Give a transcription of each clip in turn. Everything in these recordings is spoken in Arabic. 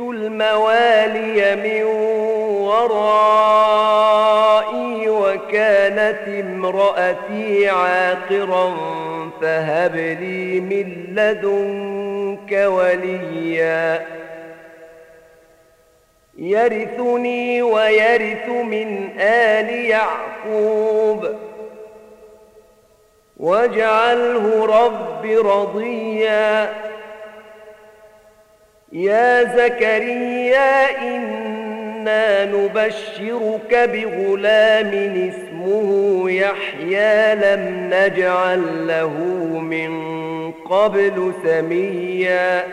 الموالي من ورائي وكانت امرأتي عاقرا فهب لي من لدنك وليا. يرثني ويرث من آل يعقوب. واجعله رب رضيا. يا زكريا إنا نبشرك بغلام اسمه يحيى لم نجعل له من قبل سميا.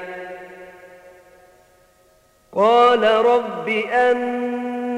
قال رب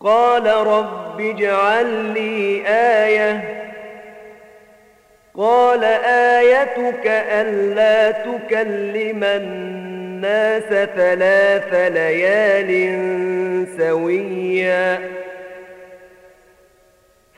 قال رب اجعل لي آية. قال آيتك ألا تكلم الناس ثلاث ليال سويا.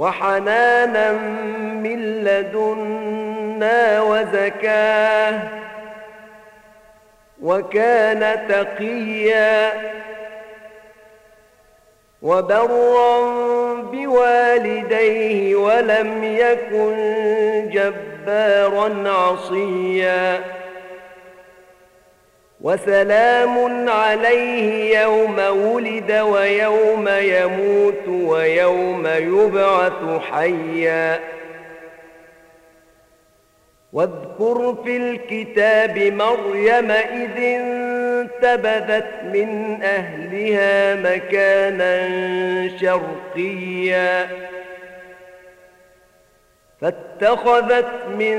وحنانا من لدنا وزكاة وكان تقيا وبرا بوالديه ولم يكن جبارا عصيا وسلام عليه يوم ولد ويوم يموت ويوم يبعث حيا. واذكر في الكتاب مريم إذ انتبذت من أهلها مكانا شرقيا. فاتخذت من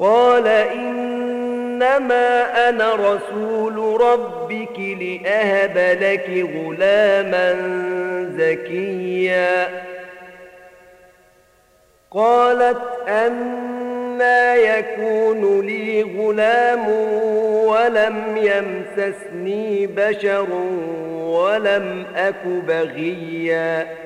قال إنما أنا رسول ربك لأهب لك غلاما زكيا. قالت أنا يكون لي غلام ولم يمسسني بشر ولم أك بغيا.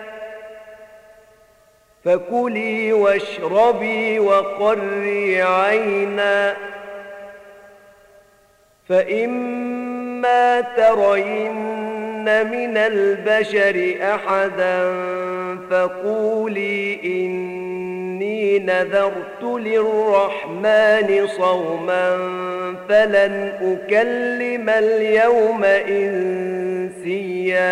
فكلي واشربي وقري عينا. فإما ترين من البشر أحدا فقولي إني نذرت للرحمن صوما فلن أكلم اليوم إنسيا.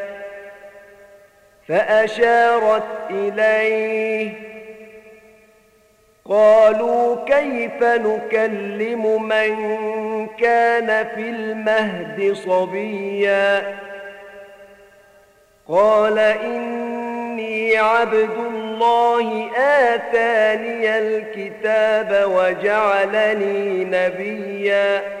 فأشارت إليه. قالوا كيف نكلم من كان في المهد صبيا؟ قال إني عبد الله آتاني الكتاب وجعلني نبيا.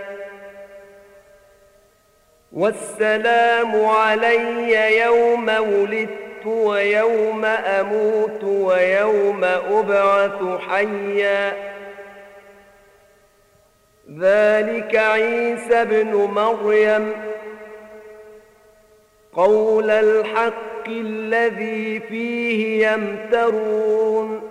والسلام علي يوم ولدت ويوم أموت ويوم أبعث حيا. ذلك عيسى بن مريم. قول الحق الذي فيه يمترون.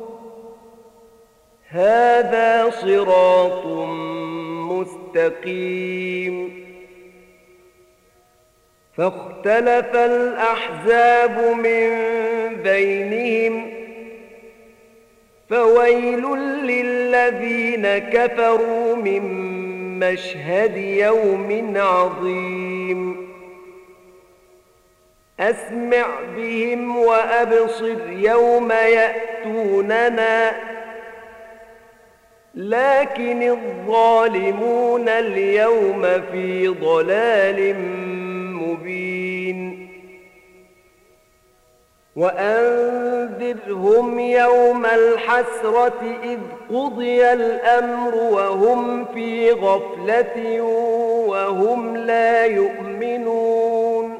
هذا صراط مستقيم. فاختلف الأحزاب من بينهم فويل للذين كفروا من مشهد يوم عظيم. أسمع بهم وأبصر يوم يأتوننا. لكن الظالمون اليوم في ضلال مبين. وأنذرهم يوم الحسرة إذ قضي الأمر وهم في غفلة وهم لا يؤمنون.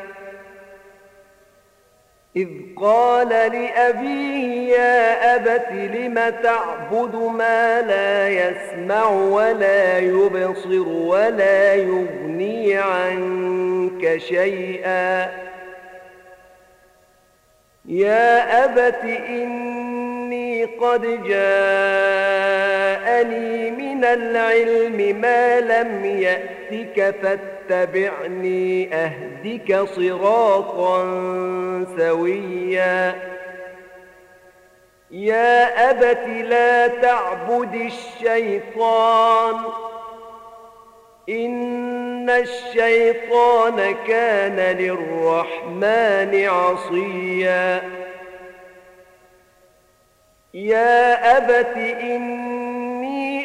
إذ قال لأبيه يا أبت لم تعبد ما لا يسمع ولا يبصر ولا يغني عنك شيئا؟ يا أبت إني قد جاءني من العلم ما لم يأتك فاتبعني أهدك صراطا سويا. يا أبت لا تعبد الشيطان. إن الشيطان كان للرحمن عصيا. يا أبت إني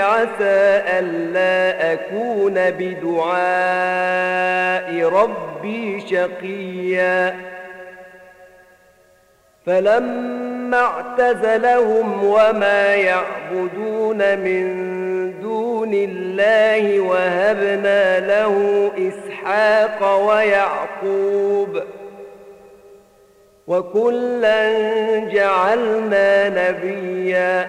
عسى ألا أكون بدعاء ربي شقيا. فلما اعتزلهم وما يعبدون من دون الله وهبنا له إسحاق ويعقوب وكلا جعلنا نبيا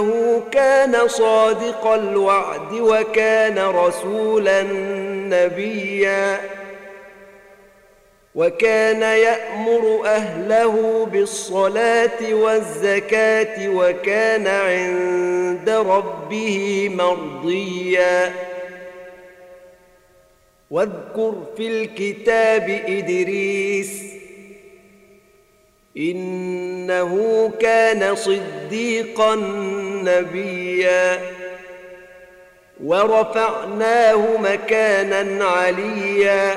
إنه كان صادق الوعد وكان رسولا نبيا وكان يأمر أهله بالصلاة والزكاة وكان عند ربه مرضيا. واذكر في الكتاب إدريس إنه كان صديقا نبيا. ورفعناه مكانا عليا.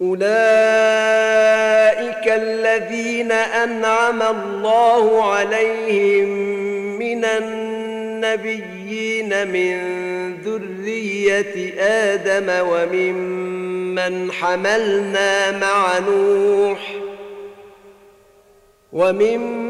أولئك الذين أنعم الله عليهم من النبيين من ذرية آدم وممن حملنا مع نوح وممن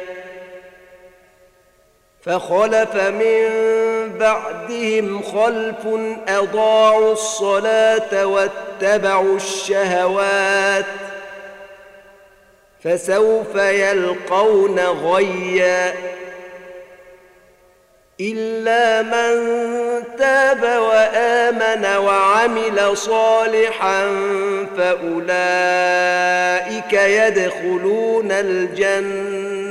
فخلف من بعدهم خلف أضاعوا الصلاة واتبعوا الشهوات فسوف يلقون غيا إلا من تاب وآمن وعمل صالحا فأولئك يدخلون الجنة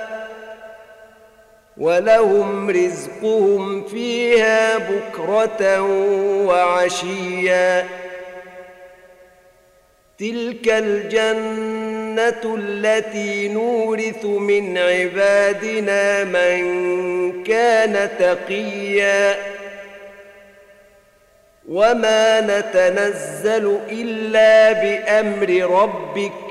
ولهم رزقهم فيها بكرة وعشيا. تلك الجنة التي نورث من عبادنا من كان تقيا. وما نتنزل إلا بأمر ربك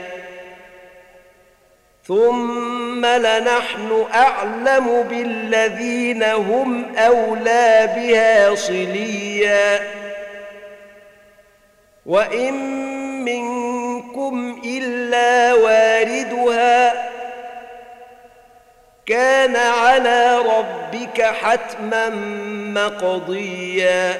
ثم لنحن اعلم بالذين هم اولى بها صليا وان منكم الا واردها كان على ربك حتما مقضيا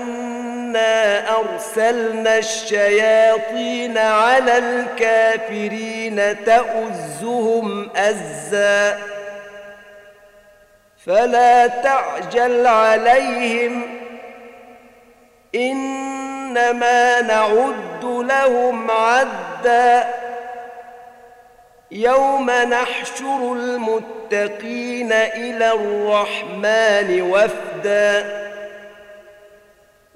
انا ارسلنا الشياطين على الكافرين تؤزهم ازا فلا تعجل عليهم انما نعد لهم عدا يوم نحشر المتقين إلى الرحمن وفدا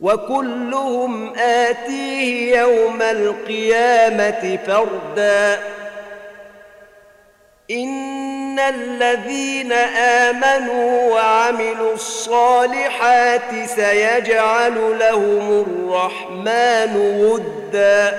وكلهم آتيه يوم القيامة فردا. إن الذين آمنوا وعملوا الصالحات سيجعل لهم الرحمن ودا.